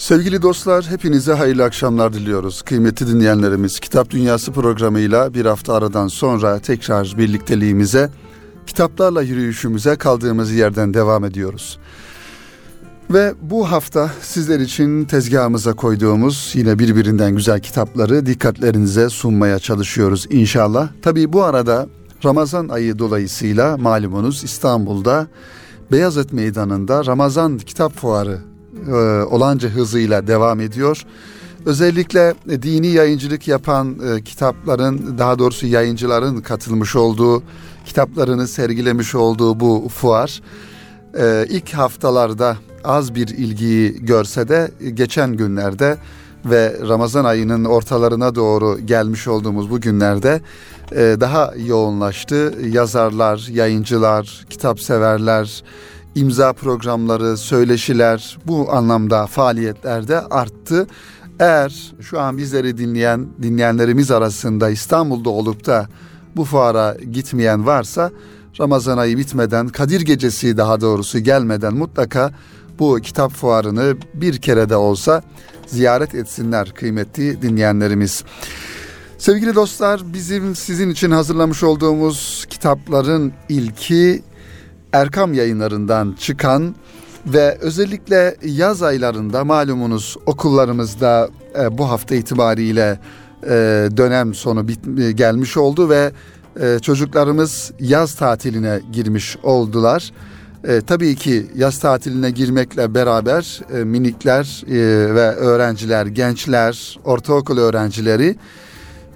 Sevgili dostlar, hepinize hayırlı akşamlar diliyoruz. Kıymetli dinleyenlerimiz, Kitap Dünyası programıyla bir hafta aradan sonra tekrar birlikteliğimize, kitaplarla yürüyüşümüze kaldığımız yerden devam ediyoruz. Ve bu hafta sizler için tezgahımıza koyduğumuz yine birbirinden güzel kitapları dikkatlerinize sunmaya çalışıyoruz inşallah. Tabii bu arada Ramazan ayı dolayısıyla malumunuz İstanbul'da Beyazıt Meydanı'nda Ramazan Kitap Fuarı e, olanca hızıyla devam ediyor. Özellikle dini yayıncılık yapan e, kitapların daha doğrusu yayıncıların katılmış olduğu kitaplarını sergilemiş olduğu bu fuar e, ilk haftalarda az bir ilgiyi görse de geçen günlerde ve Ramazan ayının ortalarına doğru gelmiş olduğumuz bu günlerde e, daha yoğunlaştı. Yazarlar, yayıncılar, kitap severler, imza programları, söyleşiler bu anlamda faaliyetlerde arttı. Eğer şu an bizleri dinleyen dinleyenlerimiz arasında İstanbul'da olup da bu fuara gitmeyen varsa Ramazan ayı bitmeden Kadir Gecesi daha doğrusu gelmeden mutlaka bu kitap fuarını bir kere de olsa ziyaret etsinler kıymetli dinleyenlerimiz. Sevgili dostlar bizim sizin için hazırlamış olduğumuz kitapların ilki Erkam yayınlarından çıkan ve özellikle yaz aylarında malumunuz okullarımızda e, bu hafta itibariyle e, dönem sonu bit, e, gelmiş oldu ve e, çocuklarımız yaz tatiline girmiş oldular. E, tabii ki yaz tatiline girmekle beraber e, minikler e, ve öğrenciler, gençler, ortaokul öğrencileri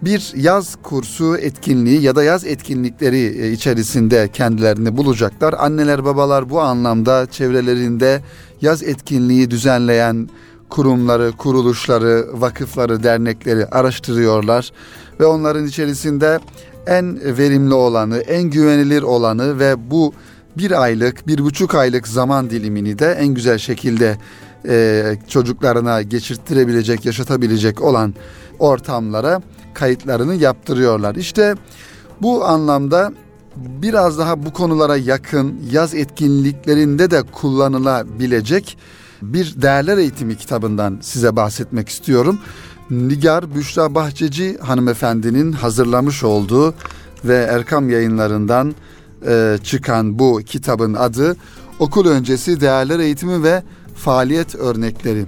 bir yaz kursu etkinliği ya da yaz etkinlikleri e, içerisinde kendilerini bulacaklar. Anneler babalar bu anlamda çevrelerinde yaz etkinliği düzenleyen kurumları, kuruluşları, vakıfları, dernekleri araştırıyorlar ve onların içerisinde en verimli olanı, en güvenilir olanı ve bu bir aylık, bir buçuk aylık zaman dilimini de en güzel şekilde e, çocuklarına geçirttirebilecek, yaşatabilecek olan ortamlara kayıtlarını yaptırıyorlar. İşte bu anlamda biraz daha bu konulara yakın yaz etkinliklerinde de kullanılabilecek bir değerler eğitimi kitabından size bahsetmek istiyorum. Nigar Büşra Bahçeci hanımefendinin hazırlamış olduğu ve Erkam yayınlarından e, çıkan bu kitabın adı Okul Öncesi Değerler Eğitimi ve Faaliyet Örnekleri.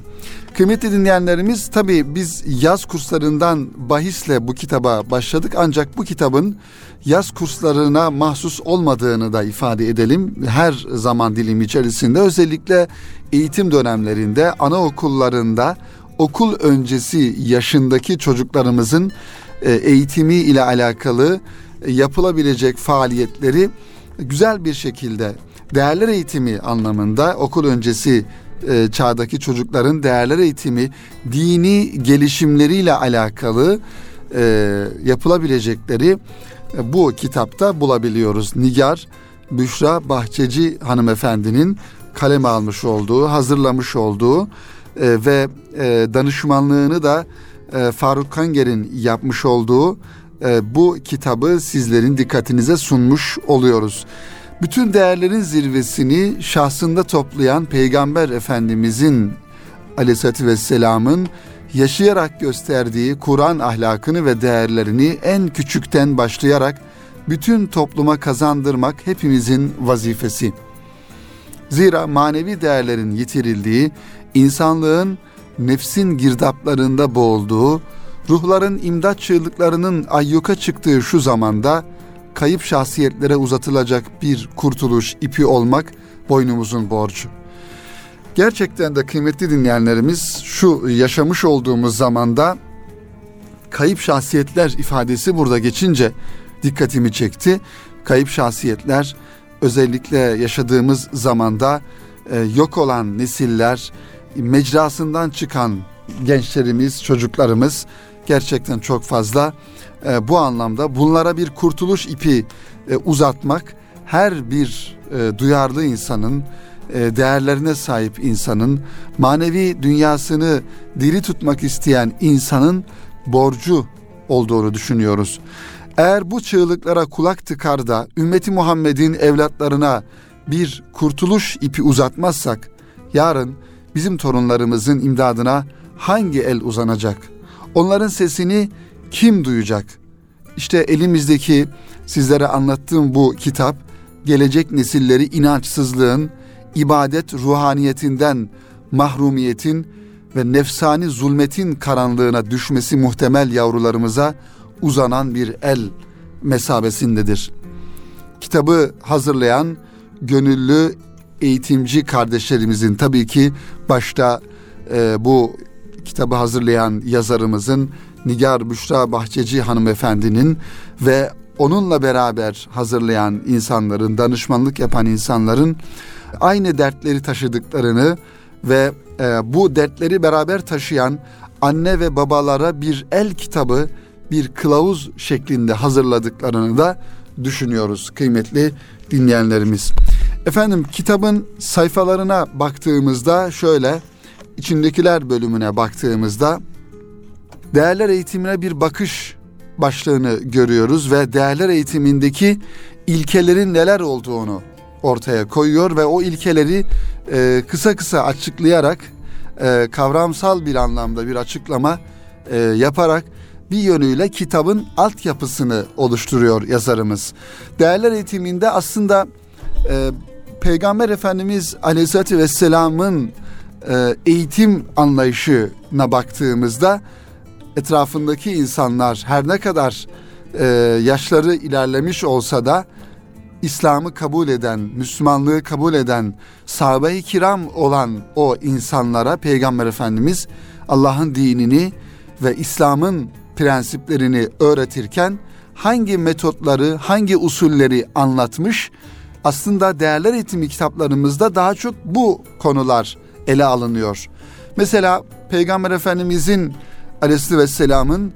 Kıymetli dinleyenlerimiz tabii biz yaz kurslarından bahisle bu kitaba başladık ancak bu kitabın yaz kurslarına mahsus olmadığını da ifade edelim. Her zaman dilimi içerisinde özellikle eğitim dönemlerinde anaokullarında okul öncesi yaşındaki çocuklarımızın e, eğitimi ile alakalı e, yapılabilecek faaliyetleri güzel bir şekilde değerler eğitimi anlamında okul öncesi e, çağdaki çocukların değerler eğitimi, dini gelişimleriyle alakalı e, yapılabilecekleri e, bu kitapta bulabiliyoruz. Nigar Büşra Bahçeci hanımefendinin kaleme almış olduğu, hazırlamış olduğu e, ve e, danışmanlığını da e, Faruk Kanger'in yapmış olduğu e, bu kitabı sizlerin dikkatinize sunmuş oluyoruz bütün değerlerin zirvesini şahsında toplayan Peygamber Efendimizin aleyhissalatü vesselamın yaşayarak gösterdiği Kur'an ahlakını ve değerlerini en küçükten başlayarak bütün topluma kazandırmak hepimizin vazifesi. Zira manevi değerlerin yitirildiği, insanlığın nefsin girdaplarında boğulduğu, ruhların imdat çığlıklarının ayyuka çıktığı şu zamanda kayıp şahsiyetlere uzatılacak bir kurtuluş ipi olmak boynumuzun borcu. Gerçekten de kıymetli dinleyenlerimiz şu yaşamış olduğumuz zamanda kayıp şahsiyetler ifadesi burada geçince dikkatimi çekti. Kayıp şahsiyetler özellikle yaşadığımız zamanda e, yok olan nesiller, mecrasından çıkan gençlerimiz, çocuklarımız gerçekten çok fazla e, bu anlamda bunlara bir kurtuluş ipi e, uzatmak her bir e, duyarlı insanın e, değerlerine sahip insanın manevi dünyasını diri tutmak isteyen insanın borcu olduğunu düşünüyoruz. Eğer bu çığlıklara kulak tıkar da ümmeti Muhammed'in evlatlarına bir kurtuluş ipi uzatmazsak yarın bizim torunlarımızın imdadına hangi el uzanacak? Onların sesini kim duyacak? İşte elimizdeki sizlere anlattığım bu kitap gelecek nesilleri inançsızlığın, ibadet ruhaniyetinden mahrumiyetin ve nefsani zulmetin karanlığına düşmesi muhtemel yavrularımıza uzanan bir el mesabesindedir. Kitabı hazırlayan gönüllü eğitimci kardeşlerimizin tabii ki başta e, bu kitabı hazırlayan yazarımızın Nigar Büşra Bahçeci hanımefendinin ve onunla beraber hazırlayan insanların, danışmanlık yapan insanların aynı dertleri taşıdıklarını ve e, bu dertleri beraber taşıyan anne ve babalara bir el kitabı, bir kılavuz şeklinde hazırladıklarını da düşünüyoruz kıymetli dinleyenlerimiz. Efendim kitabın sayfalarına baktığımızda şöyle içindekiler bölümüne baktığımızda değerler eğitimine bir bakış başlığını görüyoruz ve değerler eğitimindeki ilkelerin neler olduğunu ortaya koyuyor ve o ilkeleri e, kısa kısa açıklayarak e, kavramsal bir anlamda bir açıklama e, yaparak bir yönüyle kitabın altyapısını oluşturuyor yazarımız. Değerler eğitiminde aslında e, Peygamber Efendimiz Aleyhisselatü Vesselam'ın e, eğitim anlayışına baktığımızda etrafındaki insanlar her ne kadar e, yaşları ilerlemiş olsa da İslam'ı kabul eden, Müslümanlığı kabul eden, sahabe-i kiram olan o insanlara Peygamber Efendimiz Allah'ın dinini ve İslam'ın prensiplerini öğretirken hangi metotları, hangi usulleri anlatmış? Aslında değerler eğitimi kitaplarımızda daha çok bu konular ele alınıyor. Mesela Peygamber Efendimizin Aleyhisselatü Vesselam'ın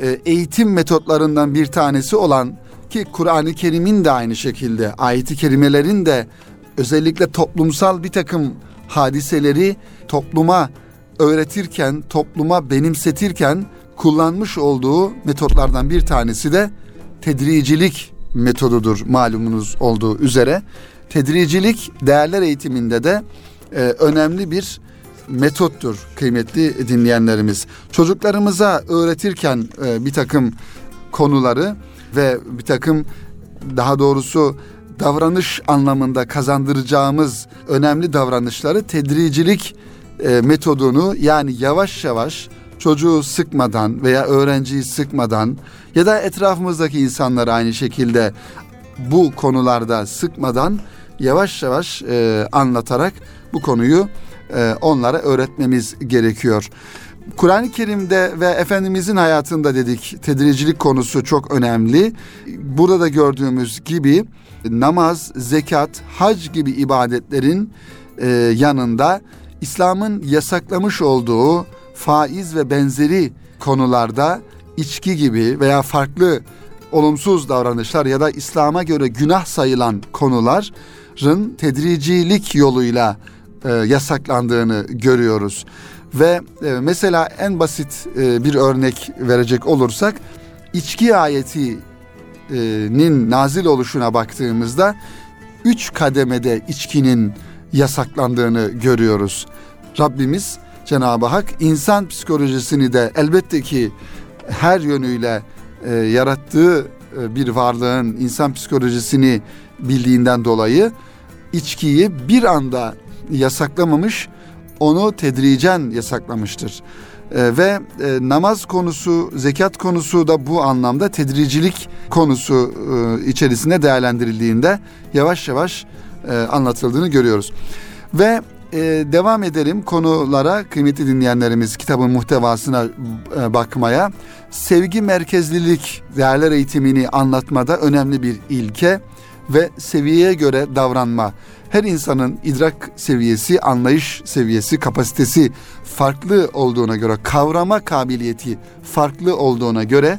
e, eğitim metotlarından bir tanesi olan ki Kur'an-ı Kerim'in de aynı şekilde ayeti kerimelerin de özellikle toplumsal bir takım hadiseleri topluma öğretirken, topluma benimsetirken kullanmış olduğu metotlardan bir tanesi de tedricilik metodudur malumunuz olduğu üzere. Tedricilik değerler eğitiminde de e, önemli bir metottur kıymetli dinleyenlerimiz. Çocuklarımıza öğretirken e, bir takım konuları ve bir takım daha doğrusu davranış anlamında kazandıracağımız önemli davranışları tedricilik e, metodunu yani yavaş yavaş çocuğu sıkmadan veya öğrenciyi sıkmadan ya da etrafımızdaki insanları aynı şekilde bu konularda sıkmadan yavaş yavaş e, anlatarak bu konuyu e, onlara öğretmemiz gerekiyor. Kur'an-ı Kerim'de ve Efendimizin hayatında dedik tedricilik konusu çok önemli. Burada da gördüğümüz gibi namaz, zekat, hac gibi ibadetlerin e, yanında İslam'ın yasaklamış olduğu faiz ve benzeri konularda içki gibi veya farklı olumsuz davranışlar ya da İslam'a göre günah sayılan konuların tedricilik yoluyla e, yasaklandığını görüyoruz. Ve e, mesela en basit e, bir örnek verecek olursak içki ayetinin nazil oluşuna baktığımızda üç kademede içkinin yasaklandığını görüyoruz. Rabbimiz Cenab-ı Hak insan psikolojisini de elbette ki her yönüyle e, yarattığı e, bir varlığın insan psikolojisini bildiğinden dolayı içkiyi bir anda yasaklamamış, onu tedricen yasaklamıştır. E, ve e, namaz konusu, zekat konusu da bu anlamda tedricilik konusu e, içerisinde değerlendirildiğinde yavaş yavaş e, anlatıldığını görüyoruz. Ve e, devam edelim konulara kıymetli dinleyenlerimiz kitabın muhtevasına e, bakmaya. Sevgi merkezlilik değerler eğitimini anlatmada önemli bir ilke ve seviyeye göre davranma. Her insanın idrak seviyesi, anlayış seviyesi, kapasitesi farklı olduğuna göre, kavrama kabiliyeti farklı olduğuna göre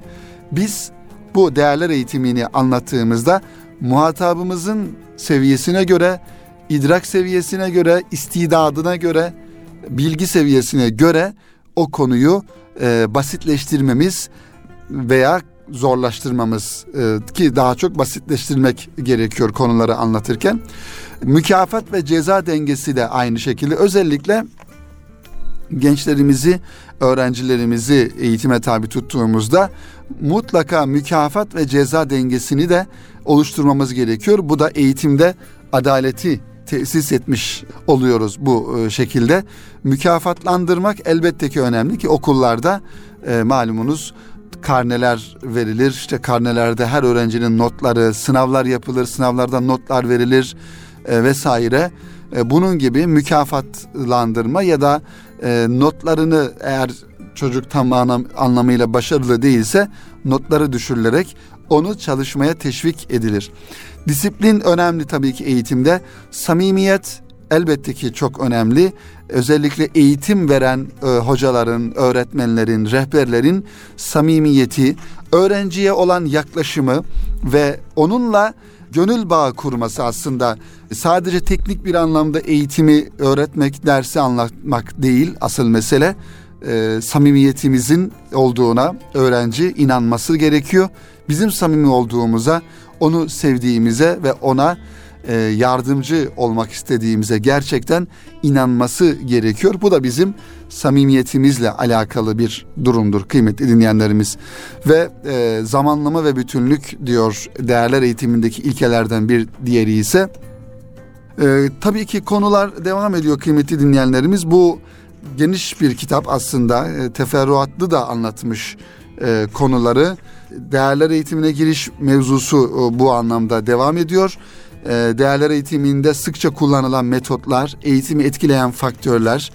biz bu değerler eğitimini anlattığımızda muhatabımızın seviyesine göre idrak seviyesine göre, istidadına göre, bilgi seviyesine göre o konuyu e, basitleştirmemiz veya zorlaştırmamız e, ki daha çok basitleştirmek gerekiyor konuları anlatırken. Mükafat ve ceza dengesi de aynı şekilde özellikle gençlerimizi, öğrencilerimizi eğitime tabi tuttuğumuzda mutlaka mükafat ve ceza dengesini de oluşturmamız gerekiyor. Bu da eğitimde adaleti tesis etmiş oluyoruz bu e, şekilde. Mükafatlandırmak elbette ki önemli ki okullarda e, malumunuz karneler verilir. İşte karnelerde her öğrencinin notları, sınavlar yapılır, sınavlardan notlar verilir e, vesaire. E, bunun gibi mükafatlandırma ya da e, notlarını eğer çocuk tam anlam, anlamıyla başarılı değilse notları düşürülerek onu çalışmaya teşvik edilir. Disiplin önemli tabii ki eğitimde. Samimiyet elbette ki çok önemli. Özellikle eğitim veren e, hocaların, öğretmenlerin, rehberlerin samimiyeti, öğrenciye olan yaklaşımı ve onunla gönül bağı kurması aslında sadece teknik bir anlamda eğitimi öğretmek, dersi anlatmak değil asıl mesele e, samimiyetimizin olduğuna öğrenci inanması gerekiyor. Bizim samimi olduğumuza, onu sevdiğimize ve ona e, yardımcı olmak istediğimize gerçekten inanması gerekiyor. Bu da bizim samimiyetimizle alakalı bir durumdur kıymetli dinleyenlerimiz. Ve e, zamanlama ve bütünlük diyor değerler eğitimindeki ilkelerden bir diğeri ise e, tabii ki konular devam ediyor kıymetli dinleyenlerimiz. Bu geniş bir kitap aslında e, teferruatlı da anlatmış e, konuları. Değerler eğitimine giriş mevzusu e, bu anlamda devam ediyor. E, değerler eğitiminde sıkça kullanılan metotlar, eğitimi etkileyen faktörler,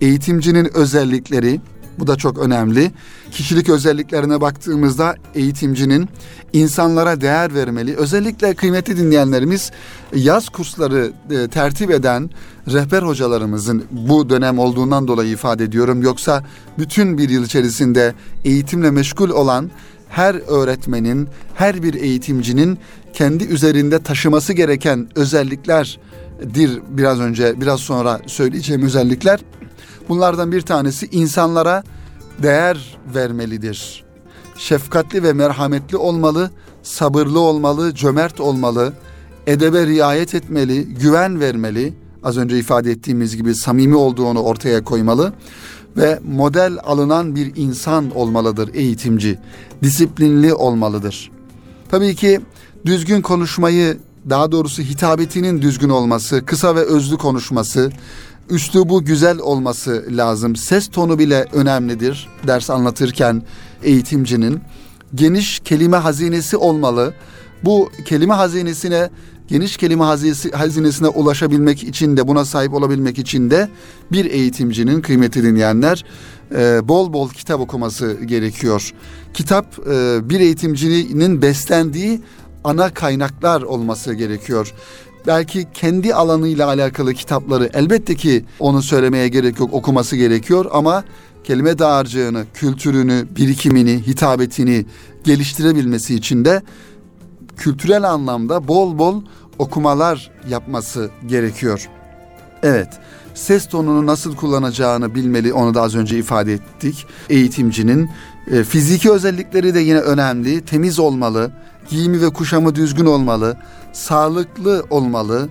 eğitimcinin özellikleri, bu da çok önemli. Kişilik özelliklerine baktığımızda eğitimcinin insanlara değer vermeli. Özellikle kıymetli dinleyenlerimiz yaz kursları e, tertip eden rehber hocalarımızın bu dönem olduğundan dolayı ifade ediyorum. Yoksa bütün bir yıl içerisinde eğitimle meşgul olan her öğretmenin, her bir eğitimcinin kendi üzerinde taşıması gereken özelliklerdir. Biraz önce, biraz sonra söyleyeceğim özellikler. Bunlardan bir tanesi insanlara değer vermelidir. Şefkatli ve merhametli olmalı, sabırlı olmalı, cömert olmalı, edebe riayet etmeli, güven vermeli. Az önce ifade ettiğimiz gibi samimi olduğunu ortaya koymalı ve model alınan bir insan olmalıdır eğitimci. Disiplinli olmalıdır. Tabii ki düzgün konuşmayı, daha doğrusu hitabetinin düzgün olması, kısa ve özlü konuşması, üslubu güzel olması lazım. Ses tonu bile önemlidir ders anlatırken eğitimcinin. Geniş kelime hazinesi olmalı. Bu kelime hazinesine geniş kelime hazinesi, hazinesine ulaşabilmek için de buna sahip olabilmek için de bir eğitimcinin kıymeti dinleyenler e, bol bol kitap okuması gerekiyor. Kitap e, bir eğitimcinin beslendiği ana kaynaklar olması gerekiyor belki kendi alanıyla alakalı kitapları elbette ki onu söylemeye gerek yok okuması gerekiyor ama kelime dağarcığını, kültürünü, birikimini, hitabetini geliştirebilmesi için de kültürel anlamda bol bol okumalar yapması gerekiyor. Evet, ses tonunu nasıl kullanacağını bilmeli onu da az önce ifade ettik. Eğitimcinin e, fiziki özellikleri de yine önemli. Temiz olmalı, giyimi ve kuşamı düzgün olmalı, sağlıklı olmalı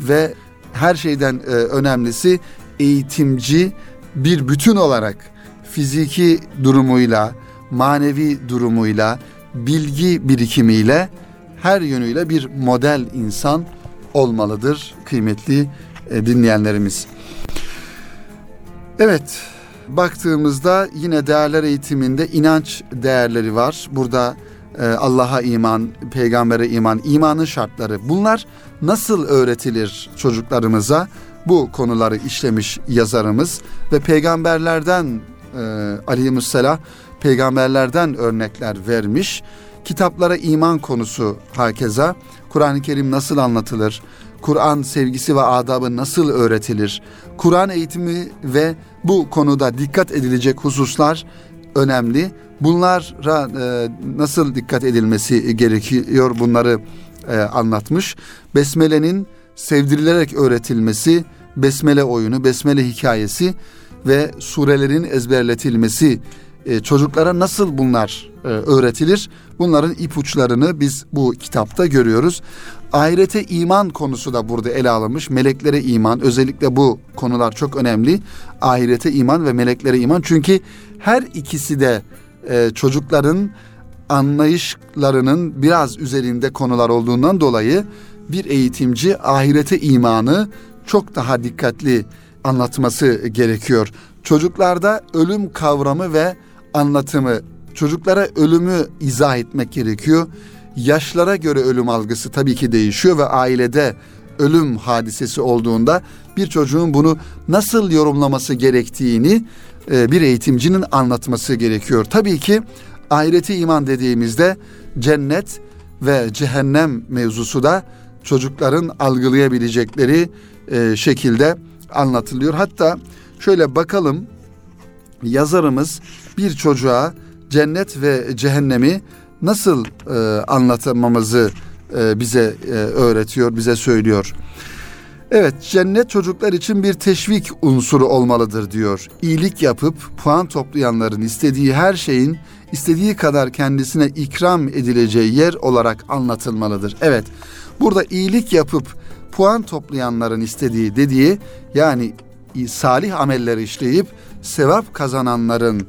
ve her şeyden e, önemlisi eğitimci bir bütün olarak fiziki durumuyla, manevi durumuyla, bilgi birikimiyle her yönüyle bir model insan olmalıdır kıymetli e, dinleyenlerimiz. Evet, baktığımızda yine değerler eğitiminde inanç değerleri var. Burada Allah'a iman, peygambere iman, imanın şartları. Bunlar nasıl öğretilir çocuklarımıza? Bu konuları işlemiş yazarımız ve peygamberlerden e, aleyhisselam peygamberlerden örnekler vermiş. Kitaplara iman konusu hakeza. Kur'an-ı Kerim nasıl anlatılır? Kur'an sevgisi ve adabı nasıl öğretilir? Kur'an eğitimi ve bu konuda dikkat edilecek hususlar önemli. Bunlara e, nasıl dikkat edilmesi gerekiyor bunları e, anlatmış. Besmele'nin sevdirilerek öğretilmesi, besmele oyunu, besmele hikayesi ve surelerin ezberletilmesi e, çocuklara nasıl bunlar e, öğretilir? Bunların ipuçlarını biz bu kitapta görüyoruz. Ahirete iman konusu da burada ele alınmış. Meleklere iman özellikle bu konular çok önemli. Ahirete iman ve meleklere iman. Çünkü her ikisi de e, çocukların anlayışlarının biraz üzerinde konular olduğundan dolayı bir eğitimci ahirete imanı çok daha dikkatli anlatması gerekiyor. Çocuklarda ölüm kavramı ve anlatımı, çocuklara ölümü izah etmek gerekiyor. Yaşlara göre ölüm algısı tabii ki değişiyor ve ailede ölüm hadisesi olduğunda bir çocuğun bunu nasıl yorumlaması gerektiğini e, bir eğitimcinin anlatması gerekiyor. Tabii ki ahireti iman dediğimizde cennet ve cehennem mevzusu da çocukların algılayabilecekleri e, şekilde anlatılıyor. Hatta şöyle bakalım yazarımız bir çocuğa cennet ve cehennemi nasıl e, anlatmamızı e, bize e, öğretiyor, bize söylüyor. Evet, cennet çocuklar için bir teşvik unsuru olmalıdır diyor. İyilik yapıp puan toplayanların istediği her şeyin istediği kadar kendisine ikram edileceği yer olarak anlatılmalıdır. Evet, burada iyilik yapıp puan toplayanların istediği dediği yani salih amelleri işleyip sevap kazananların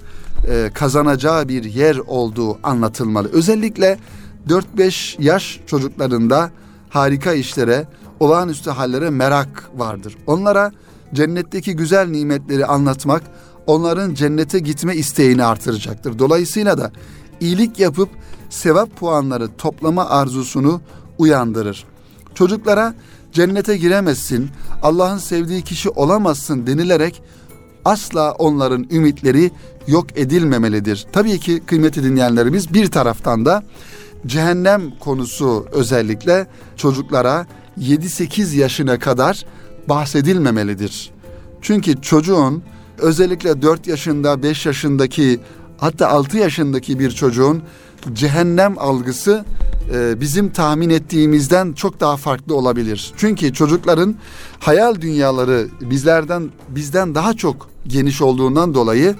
e, kazanacağı bir yer olduğu anlatılmalı. Özellikle 4-5 yaş çocuklarında harika işlere, olağanüstü hallere merak vardır. Onlara cennetteki güzel nimetleri anlatmak onların cennete gitme isteğini artıracaktır. Dolayısıyla da iyilik yapıp sevap puanları toplama arzusunu uyandırır. Çocuklara cennete giremezsin, Allah'ın sevdiği kişi olamazsın denilerek asla onların ümitleri yok edilmemelidir. Tabii ki kıymetli dinleyenlerimiz bir taraftan da cehennem konusu özellikle çocuklara 7-8 yaşına kadar bahsedilmemelidir. Çünkü çocuğun özellikle 4 yaşında, 5 yaşındaki hatta 6 yaşındaki bir çocuğun cehennem algısı e, bizim tahmin ettiğimizden çok daha farklı olabilir. Çünkü çocukların hayal dünyaları bizlerden bizden daha çok geniş olduğundan dolayı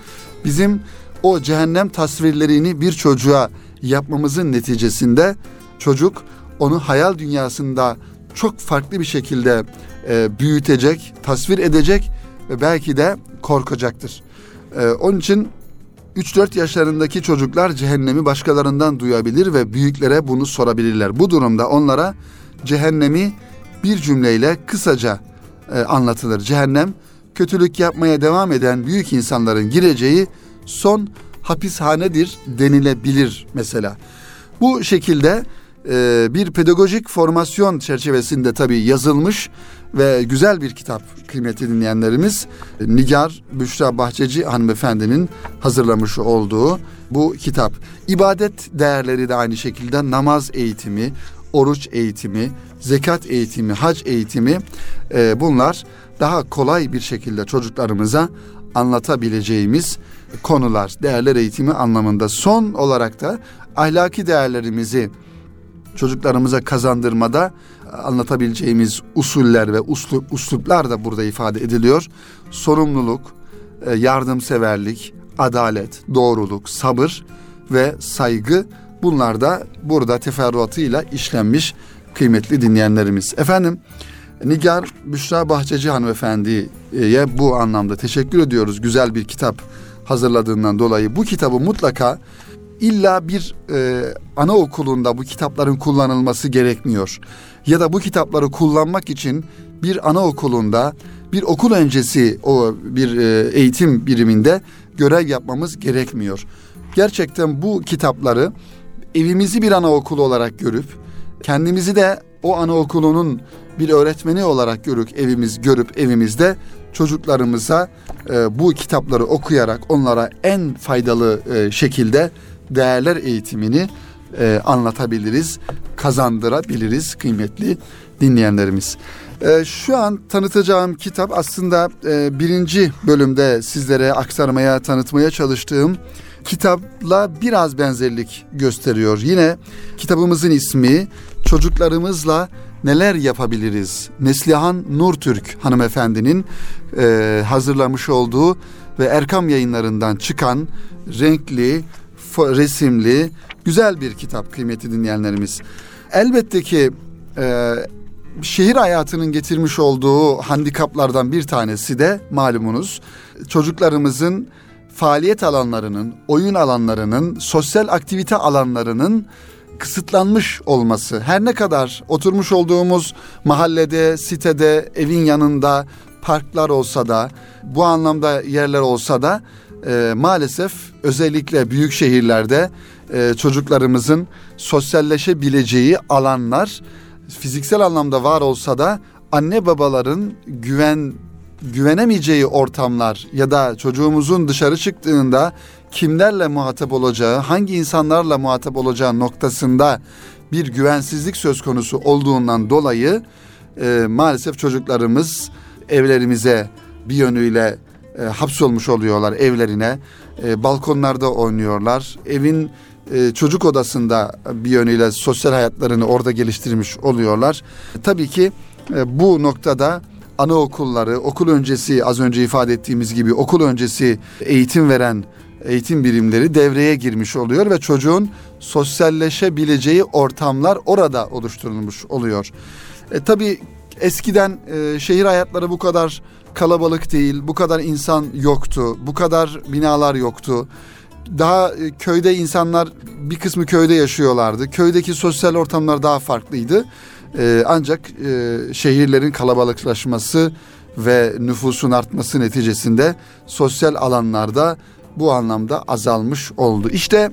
bizim o cehennem tasvirlerini bir çocuğa yapmamızın neticesinde çocuk onu hayal dünyasında çok farklı bir şekilde e, büyütecek, tasvir edecek ve belki de korkacaktır. E, onun için 3-4 yaşlarındaki çocuklar cehennemi başkalarından duyabilir ve büyüklere bunu sorabilirler. Bu durumda onlara cehennemi bir cümleyle kısaca e, anlatılır. Cehennem kötülük yapmaya devam eden büyük insanların gireceği son hapishanedir denilebilir mesela. Bu şekilde e, bir pedagojik formasyon çerçevesinde tabii yazılmış ve güzel bir kitap kıymetli dinleyenlerimiz. Nigar Büşra Bahçeci hanımefendinin hazırlamış olduğu bu kitap. İbadet değerleri de aynı şekilde namaz eğitimi, oruç eğitimi, zekat eğitimi, hac eğitimi e, bunlar daha kolay bir şekilde çocuklarımıza anlatabileceğimiz konular, değerler eğitimi anlamında. Son olarak da ahlaki değerlerimizi çocuklarımıza kazandırmada anlatabileceğimiz usuller ve uslup, usluplar da burada ifade ediliyor. Sorumluluk, e, yardımseverlik, adalet, doğruluk, sabır ve saygı bunlar da burada teferruatıyla işlenmiş kıymetli dinleyenlerimiz. Efendim Nigar Büşra Bahçeci hanımefendiye bu anlamda teşekkür ediyoruz. Güzel bir kitap hazırladığından dolayı bu kitabı mutlaka illa bir e, anaokulunda bu kitapların kullanılması gerekmiyor. Ya da bu kitapları kullanmak için bir anaokulunda bir okul öncesi o bir e, eğitim biriminde görev yapmamız gerekmiyor. Gerçekten bu kitapları evimizi bir anaokulu olarak görüp kendimizi de o anaokulunun bir öğretmeni olarak görüp evimiz görüp evimizde çocuklarımıza e, bu kitapları okuyarak onlara en faydalı e, şekilde değerler eğitimini e, anlatabiliriz, kazandırabiliriz kıymetli dinleyenlerimiz. E, şu an tanıtacağım kitap aslında e, birinci bölümde sizlere aktarmaya, tanıtmaya çalıştığım kitapla biraz benzerlik gösteriyor. Yine kitabımızın ismi Çocuklarımızla Neler Yapabiliriz? Neslihan Nurtürk hanımefendinin e, hazırlamış olduğu ve Erkam yayınlarından çıkan renkli, resimli, güzel bir kitap kıymeti dinleyenlerimiz. Elbette ki e, şehir hayatının getirmiş olduğu handikaplardan bir tanesi de malumunuz çocuklarımızın faaliyet alanlarının, oyun alanlarının, sosyal aktivite alanlarının kısıtlanmış olması. Her ne kadar oturmuş olduğumuz mahallede, sitede, evin yanında parklar olsa da, bu anlamda yerler olsa da e, maalesef özellikle büyük şehirlerde e, çocuklarımızın sosyalleşebileceği alanlar fiziksel anlamda var olsa da anne babaların güven güvenemeyeceği ortamlar ya da çocuğumuzun dışarı çıktığında kimlerle muhatap olacağı, hangi insanlarla muhatap olacağı noktasında bir güvensizlik söz konusu olduğundan dolayı e, maalesef çocuklarımız evlerimize bir yönüyle e, hapsolmuş oluyorlar evlerine. E, balkonlarda oynuyorlar. Evin e, çocuk odasında bir yönüyle sosyal hayatlarını orada geliştirmiş oluyorlar. Tabii ki e, bu noktada anaokulları, okul öncesi az önce ifade ettiğimiz gibi okul öncesi eğitim veren eğitim birimleri devreye girmiş oluyor ve çocuğun sosyalleşebileceği ortamlar orada oluşturulmuş oluyor. E, tabii eskiden e, şehir hayatları bu kadar kalabalık değil, bu kadar insan yoktu, bu kadar binalar yoktu. Daha e, köyde insanlar bir kısmı köyde yaşıyorlardı. Köydeki sosyal ortamlar daha farklıydı. E, ancak e, şehirlerin kalabalıklaşması ve nüfusun artması neticesinde sosyal alanlarda bu anlamda azalmış oldu. İşte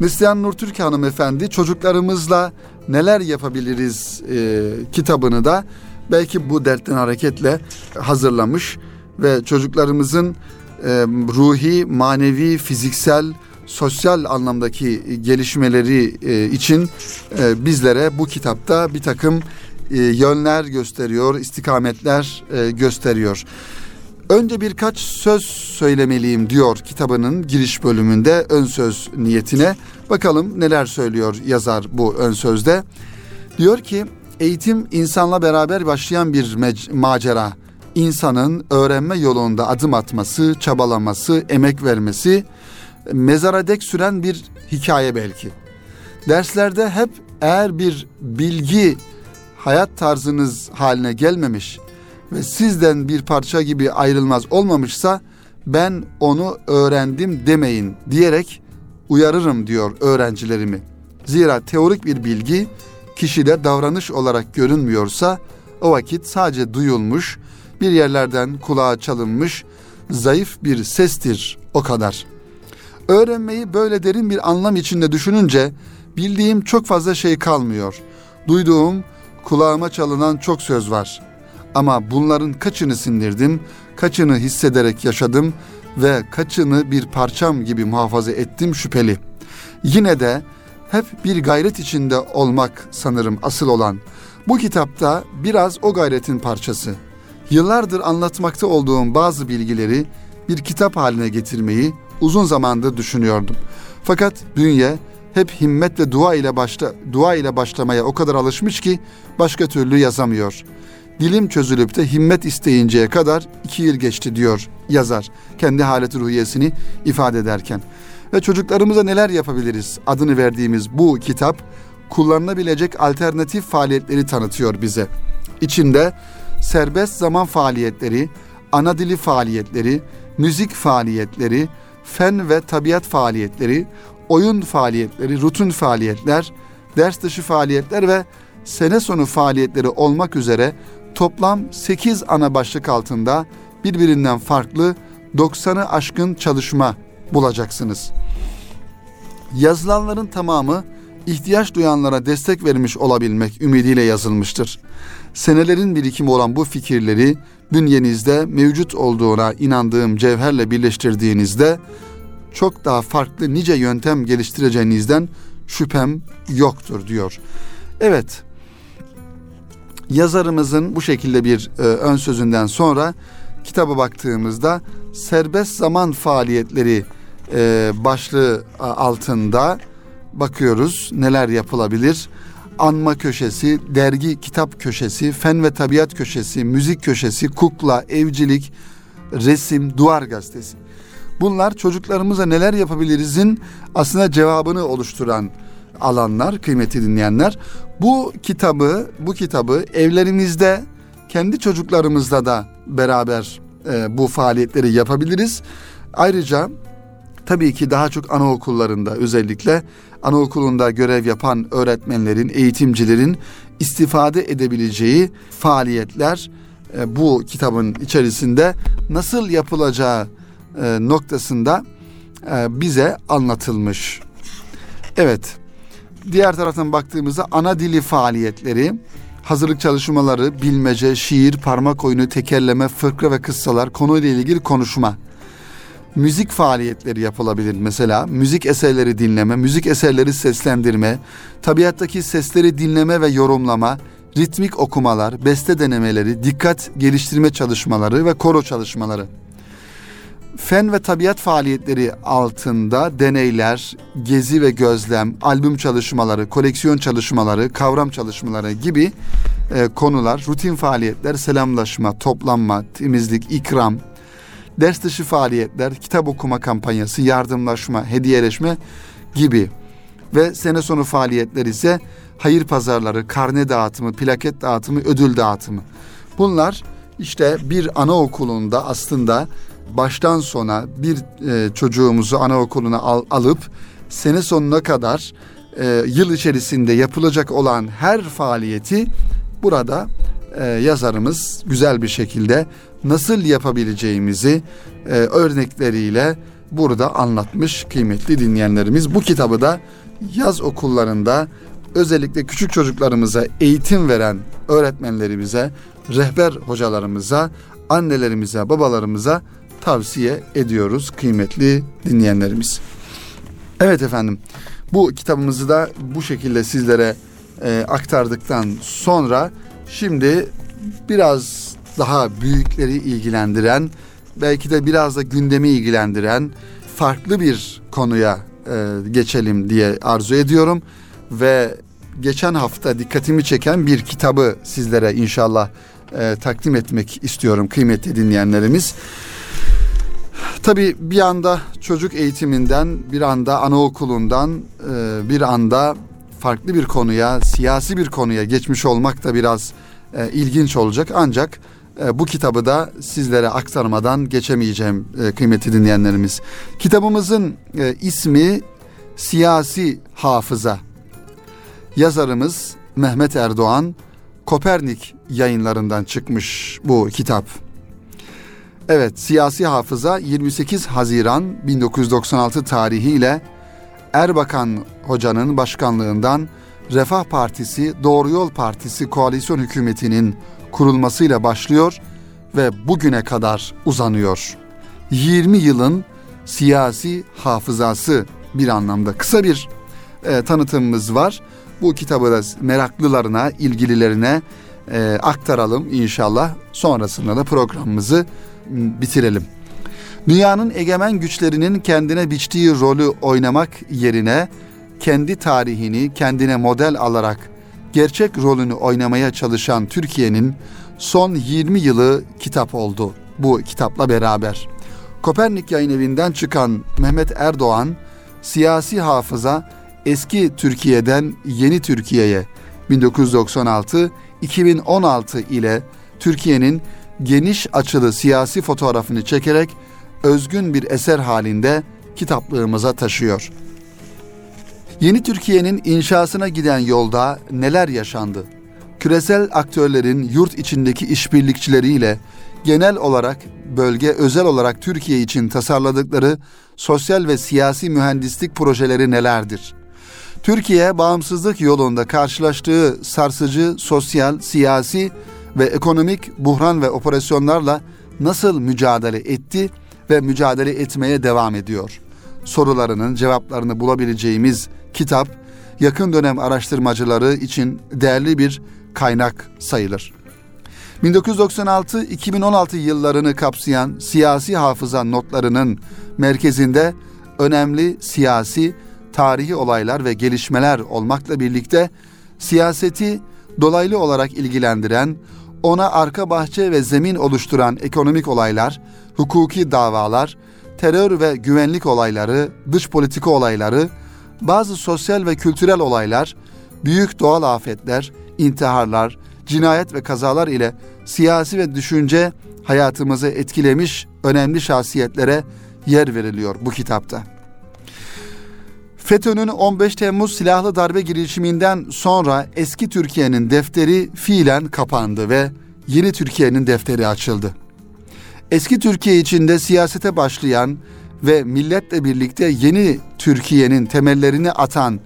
Neslihan Nurtürk hanımefendi çocuklarımızla neler yapabiliriz e, kitabını da belki bu dertten hareketle hazırlamış ve çocuklarımızın e, ruhi, manevi, fiziksel, sosyal anlamdaki gelişmeleri e, için e, bizlere bu kitapta bir takım e, yönler gösteriyor, istikametler gösteriyor. Önce birkaç söz söylemeliyim diyor kitabının giriş bölümünde ön söz niyetine. Bakalım neler söylüyor yazar bu ön sözde. Diyor ki eğitim insanla beraber başlayan bir macera. İnsanın öğrenme yolunda adım atması, çabalaması, emek vermesi, mezara dek süren bir hikaye belki. Derslerde hep eğer bir bilgi hayat tarzınız haline gelmemiş ve sizden bir parça gibi ayrılmaz olmamışsa ben onu öğrendim demeyin diyerek uyarırım diyor öğrencilerimi. Zira teorik bir bilgi kişide davranış olarak görünmüyorsa o vakit sadece duyulmuş, bir yerlerden kulağa çalınmış zayıf bir sestir o kadar. Öğrenmeyi böyle derin bir anlam içinde düşününce bildiğim çok fazla şey kalmıyor. Duyduğum, kulağıma çalınan çok söz var. Ama bunların kaçını sindirdim, kaçını hissederek yaşadım ve kaçını bir parçam gibi muhafaza ettim şüpheli. Yine de hep bir gayret içinde olmak sanırım asıl olan. Bu kitapta biraz o gayretin parçası. Yıllardır anlatmakta olduğum bazı bilgileri bir kitap haline getirmeyi uzun zamandır düşünüyordum. Fakat bünye hep himmet ve dua ile başla dua ile başlamaya o kadar alışmış ki başka türlü yazamıyor. Dilim çözülüp de himmet isteyinceye kadar iki yıl geçti diyor yazar kendi haleti ruhiyesini ifade ederken. Ve çocuklarımıza neler yapabiliriz adını verdiğimiz bu kitap kullanılabilecek alternatif faaliyetleri tanıtıyor bize. İçinde serbest zaman faaliyetleri, ana dili faaliyetleri, müzik faaliyetleri, fen ve tabiat faaliyetleri, oyun faaliyetleri, rutin faaliyetler, ders dışı faaliyetler ve sene sonu faaliyetleri olmak üzere toplam 8 ana başlık altında birbirinden farklı 90'ı aşkın çalışma bulacaksınız. Yazılanların tamamı ihtiyaç duyanlara destek vermiş olabilmek ümidiyle yazılmıştır. Senelerin birikimi olan bu fikirleri bünyenizde mevcut olduğuna inandığım cevherle birleştirdiğinizde çok daha farklı nice yöntem geliştireceğinizden şüphem yoktur diyor. Evet, yazarımızın bu şekilde bir e, ön sözünden sonra kitaba baktığımızda serbest zaman faaliyetleri e, başlığı altında bakıyoruz neler yapılabilir. Anma köşesi, dergi kitap köşesi, fen ve tabiat köşesi, müzik köşesi, kukla, evcilik, resim, duvar gazetesi. Bunlar çocuklarımıza neler yapabilirizin aslında cevabını oluşturan alanlar kıymeti dinleyenler. Bu kitabı bu kitabı evlerimizde kendi çocuklarımızla da beraber e, bu faaliyetleri yapabiliriz. Ayrıca tabii ki daha çok anaokullarında özellikle anaokulunda görev yapan öğretmenlerin, eğitimcilerin istifade edebileceği faaliyetler e, bu kitabın içerisinde nasıl yapılacağı e, noktasında e, bize anlatılmış. Evet. Diğer taraftan baktığımızda ana dili faaliyetleri, hazırlık çalışmaları, bilmece, şiir, parmak oyunu, tekerleme, fıkra ve kıssalar, konuyla ilgili konuşma. Müzik faaliyetleri yapılabilir mesela. Müzik eserleri dinleme, müzik eserleri seslendirme, tabiattaki sesleri dinleme ve yorumlama, ritmik okumalar, beste denemeleri, dikkat geliştirme çalışmaları ve koro çalışmaları fen ve tabiat faaliyetleri altında deneyler, gezi ve gözlem, albüm çalışmaları, koleksiyon çalışmaları, kavram çalışmaları gibi e, konular, rutin faaliyetler, selamlaşma, toplanma, temizlik, ikram, ders dışı faaliyetler, kitap okuma kampanyası, yardımlaşma, hediyeleşme gibi ve sene sonu faaliyetler ise hayır pazarları, karne dağıtımı, plaket dağıtımı, ödül dağıtımı. Bunlar işte bir anaokulunda aslında baştan sona bir e, çocuğumuzu anaokuluna al, alıp sene sonuna kadar e, yıl içerisinde yapılacak olan her faaliyeti burada e, yazarımız güzel bir şekilde nasıl yapabileceğimizi e, örnekleriyle burada anlatmış kıymetli dinleyenlerimiz. Bu kitabı da yaz okullarında özellikle küçük çocuklarımıza eğitim veren öğretmenlerimize, rehber hocalarımıza, annelerimize, babalarımıza tavsiye ediyoruz kıymetli dinleyenlerimiz. Evet efendim bu kitabımızı da bu şekilde sizlere e, aktardıktan sonra şimdi biraz daha büyükleri ilgilendiren belki de biraz da gündemi ilgilendiren farklı bir konuya e, geçelim diye arzu ediyorum ve geçen hafta dikkatimi çeken bir kitabı sizlere inşallah e, takdim etmek istiyorum kıymetli dinleyenlerimiz. Tabii bir anda çocuk eğitiminden, bir anda anaokulundan, e, bir anda farklı bir konuya, siyasi bir konuya geçmiş olmak da biraz e, ilginç olacak. Ancak bu kitabı da sizlere aktarmadan geçemeyeceğim kıymetli dinleyenlerimiz. Kitabımızın ismi Siyasi Hafıza. Yazarımız Mehmet Erdoğan, Kopernik yayınlarından çıkmış bu kitap. Evet, siyasi hafıza 28 Haziran 1996 tarihiyle Erbakan Hoca'nın başkanlığından Refah Partisi, Doğru Yol Partisi koalisyon hükümetinin kurulmasıyla başlıyor ve bugüne kadar uzanıyor. 20 yılın siyasi hafızası bir anlamda kısa bir e, tanıtımımız var. Bu kitabı da meraklılarına, ilgililerine e, aktaralım inşallah. Sonrasında da programımızı bitirelim. Dünyanın egemen güçlerinin kendine biçtiği rolü oynamak yerine kendi tarihini kendine model alarak gerçek rolünü oynamaya çalışan Türkiye'nin son 20 yılı kitap oldu bu kitapla beraber. Kopernik Yayın Evi'nden çıkan Mehmet Erdoğan siyasi hafıza eski Türkiye'den yeni Türkiye'ye 1996-2016 ile Türkiye'nin geniş açılı siyasi fotoğrafını çekerek özgün bir eser halinde kitaplığımıza taşıyor. Yeni Türkiye'nin inşasına giden yolda neler yaşandı? Küresel aktörlerin yurt içindeki işbirlikçileriyle genel olarak bölge özel olarak Türkiye için tasarladıkları sosyal ve siyasi mühendislik projeleri nelerdir? Türkiye bağımsızlık yolunda karşılaştığı sarsıcı sosyal, siyasi ve ekonomik buhran ve operasyonlarla nasıl mücadele etti ve mücadele etmeye devam ediyor? Sorularının cevaplarını bulabileceğimiz kitap yakın dönem araştırmacıları için değerli bir kaynak sayılır. 1996-2016 yıllarını kapsayan siyasi hafıza notlarının merkezinde önemli siyasi, tarihi olaylar ve gelişmeler olmakla birlikte siyaseti dolaylı olarak ilgilendiren, ona arka bahçe ve zemin oluşturan ekonomik olaylar, hukuki davalar, terör ve güvenlik olayları, dış politika olayları, bazı sosyal ve kültürel olaylar, büyük doğal afetler, intiharlar, cinayet ve kazalar ile siyasi ve düşünce hayatımızı etkilemiş önemli şahsiyetlere yer veriliyor bu kitapta. FETÖ'nün 15 Temmuz silahlı darbe girişiminden sonra eski Türkiye'nin defteri fiilen kapandı ve yeni Türkiye'nin defteri açıldı. Eski Türkiye içinde siyasete başlayan ve milletle birlikte yeni Türkiye'nin temellerini atan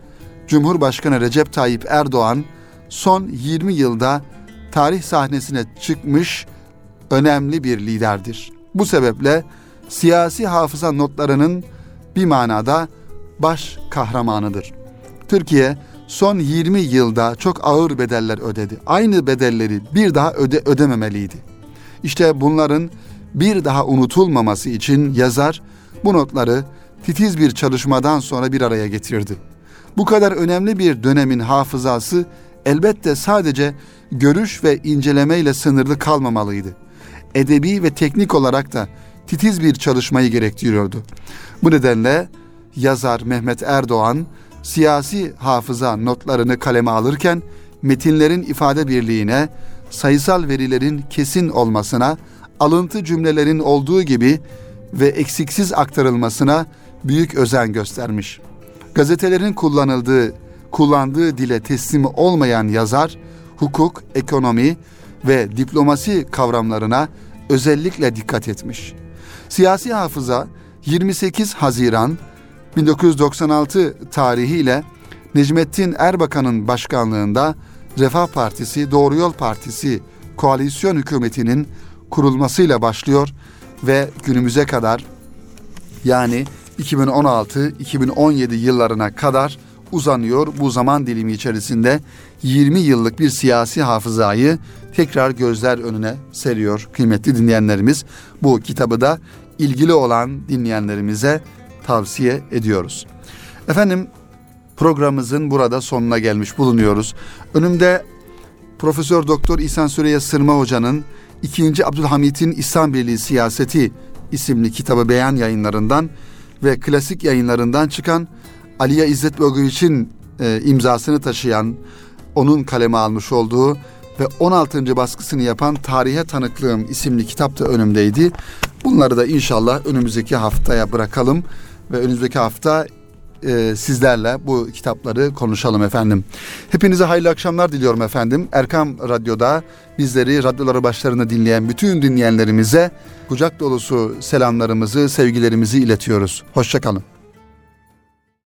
Cumhurbaşkanı Recep Tayyip Erdoğan son 20 yılda tarih sahnesine çıkmış önemli bir liderdir. Bu sebeple siyasi hafıza notlarının bir manada baş kahramanıdır. Türkiye son 20 yılda çok ağır bedeller ödedi. Aynı bedelleri bir daha öde ödememeliydi. İşte bunların bir daha unutulmaması için yazar bu notları titiz bir çalışmadan sonra bir araya getirdi. Bu kadar önemli bir dönemin hafızası elbette sadece görüş ve incelemeyle sınırlı kalmamalıydı. Edebi ve teknik olarak da titiz bir çalışmayı gerektiriyordu. Bu nedenle yazar Mehmet Erdoğan siyasi hafıza notlarını kaleme alırken metinlerin ifade birliğine, sayısal verilerin kesin olmasına, alıntı cümlelerin olduğu gibi ve eksiksiz aktarılmasına büyük özen göstermiş. Gazetelerin kullanıldığı, kullandığı dile teslim olmayan yazar, hukuk, ekonomi ve diplomasi kavramlarına özellikle dikkat etmiş. Siyasi hafıza 28 Haziran 1996 tarihiyle Necmettin Erbakan'ın başkanlığında Refah Partisi, Doğru Yol Partisi koalisyon hükümetinin kurulmasıyla başlıyor ve günümüze kadar yani 2016-2017 yıllarına kadar uzanıyor. Bu zaman dilimi içerisinde 20 yıllık bir siyasi hafızayı tekrar gözler önüne seriyor kıymetli dinleyenlerimiz. Bu kitabı da ilgili olan dinleyenlerimize tavsiye ediyoruz. Efendim programımızın burada sonuna gelmiş bulunuyoruz. Önümde Profesör Doktor İhsan Süreyya Sırma Hoca'nın 2. Abdülhamit'in İslam Birliği Siyaseti isimli kitabı beyan yayınlarından ve klasik yayınlarından çıkan Aliye İzzet Bögüviç'in e, imzasını taşıyan, onun kaleme almış olduğu ve 16. baskısını yapan Tarihe Tanıklığım isimli kitap da önümdeydi. Bunları da inşallah önümüzdeki haftaya bırakalım ve önümüzdeki hafta e, sizlerle bu kitapları konuşalım efendim. Hepinize hayırlı akşamlar diliyorum efendim. Erkam Radyo'da bizleri radyoları başlarında dinleyen bütün dinleyenlerimize kucak dolusu selamlarımızı, sevgilerimizi iletiyoruz. Hoşçakalın.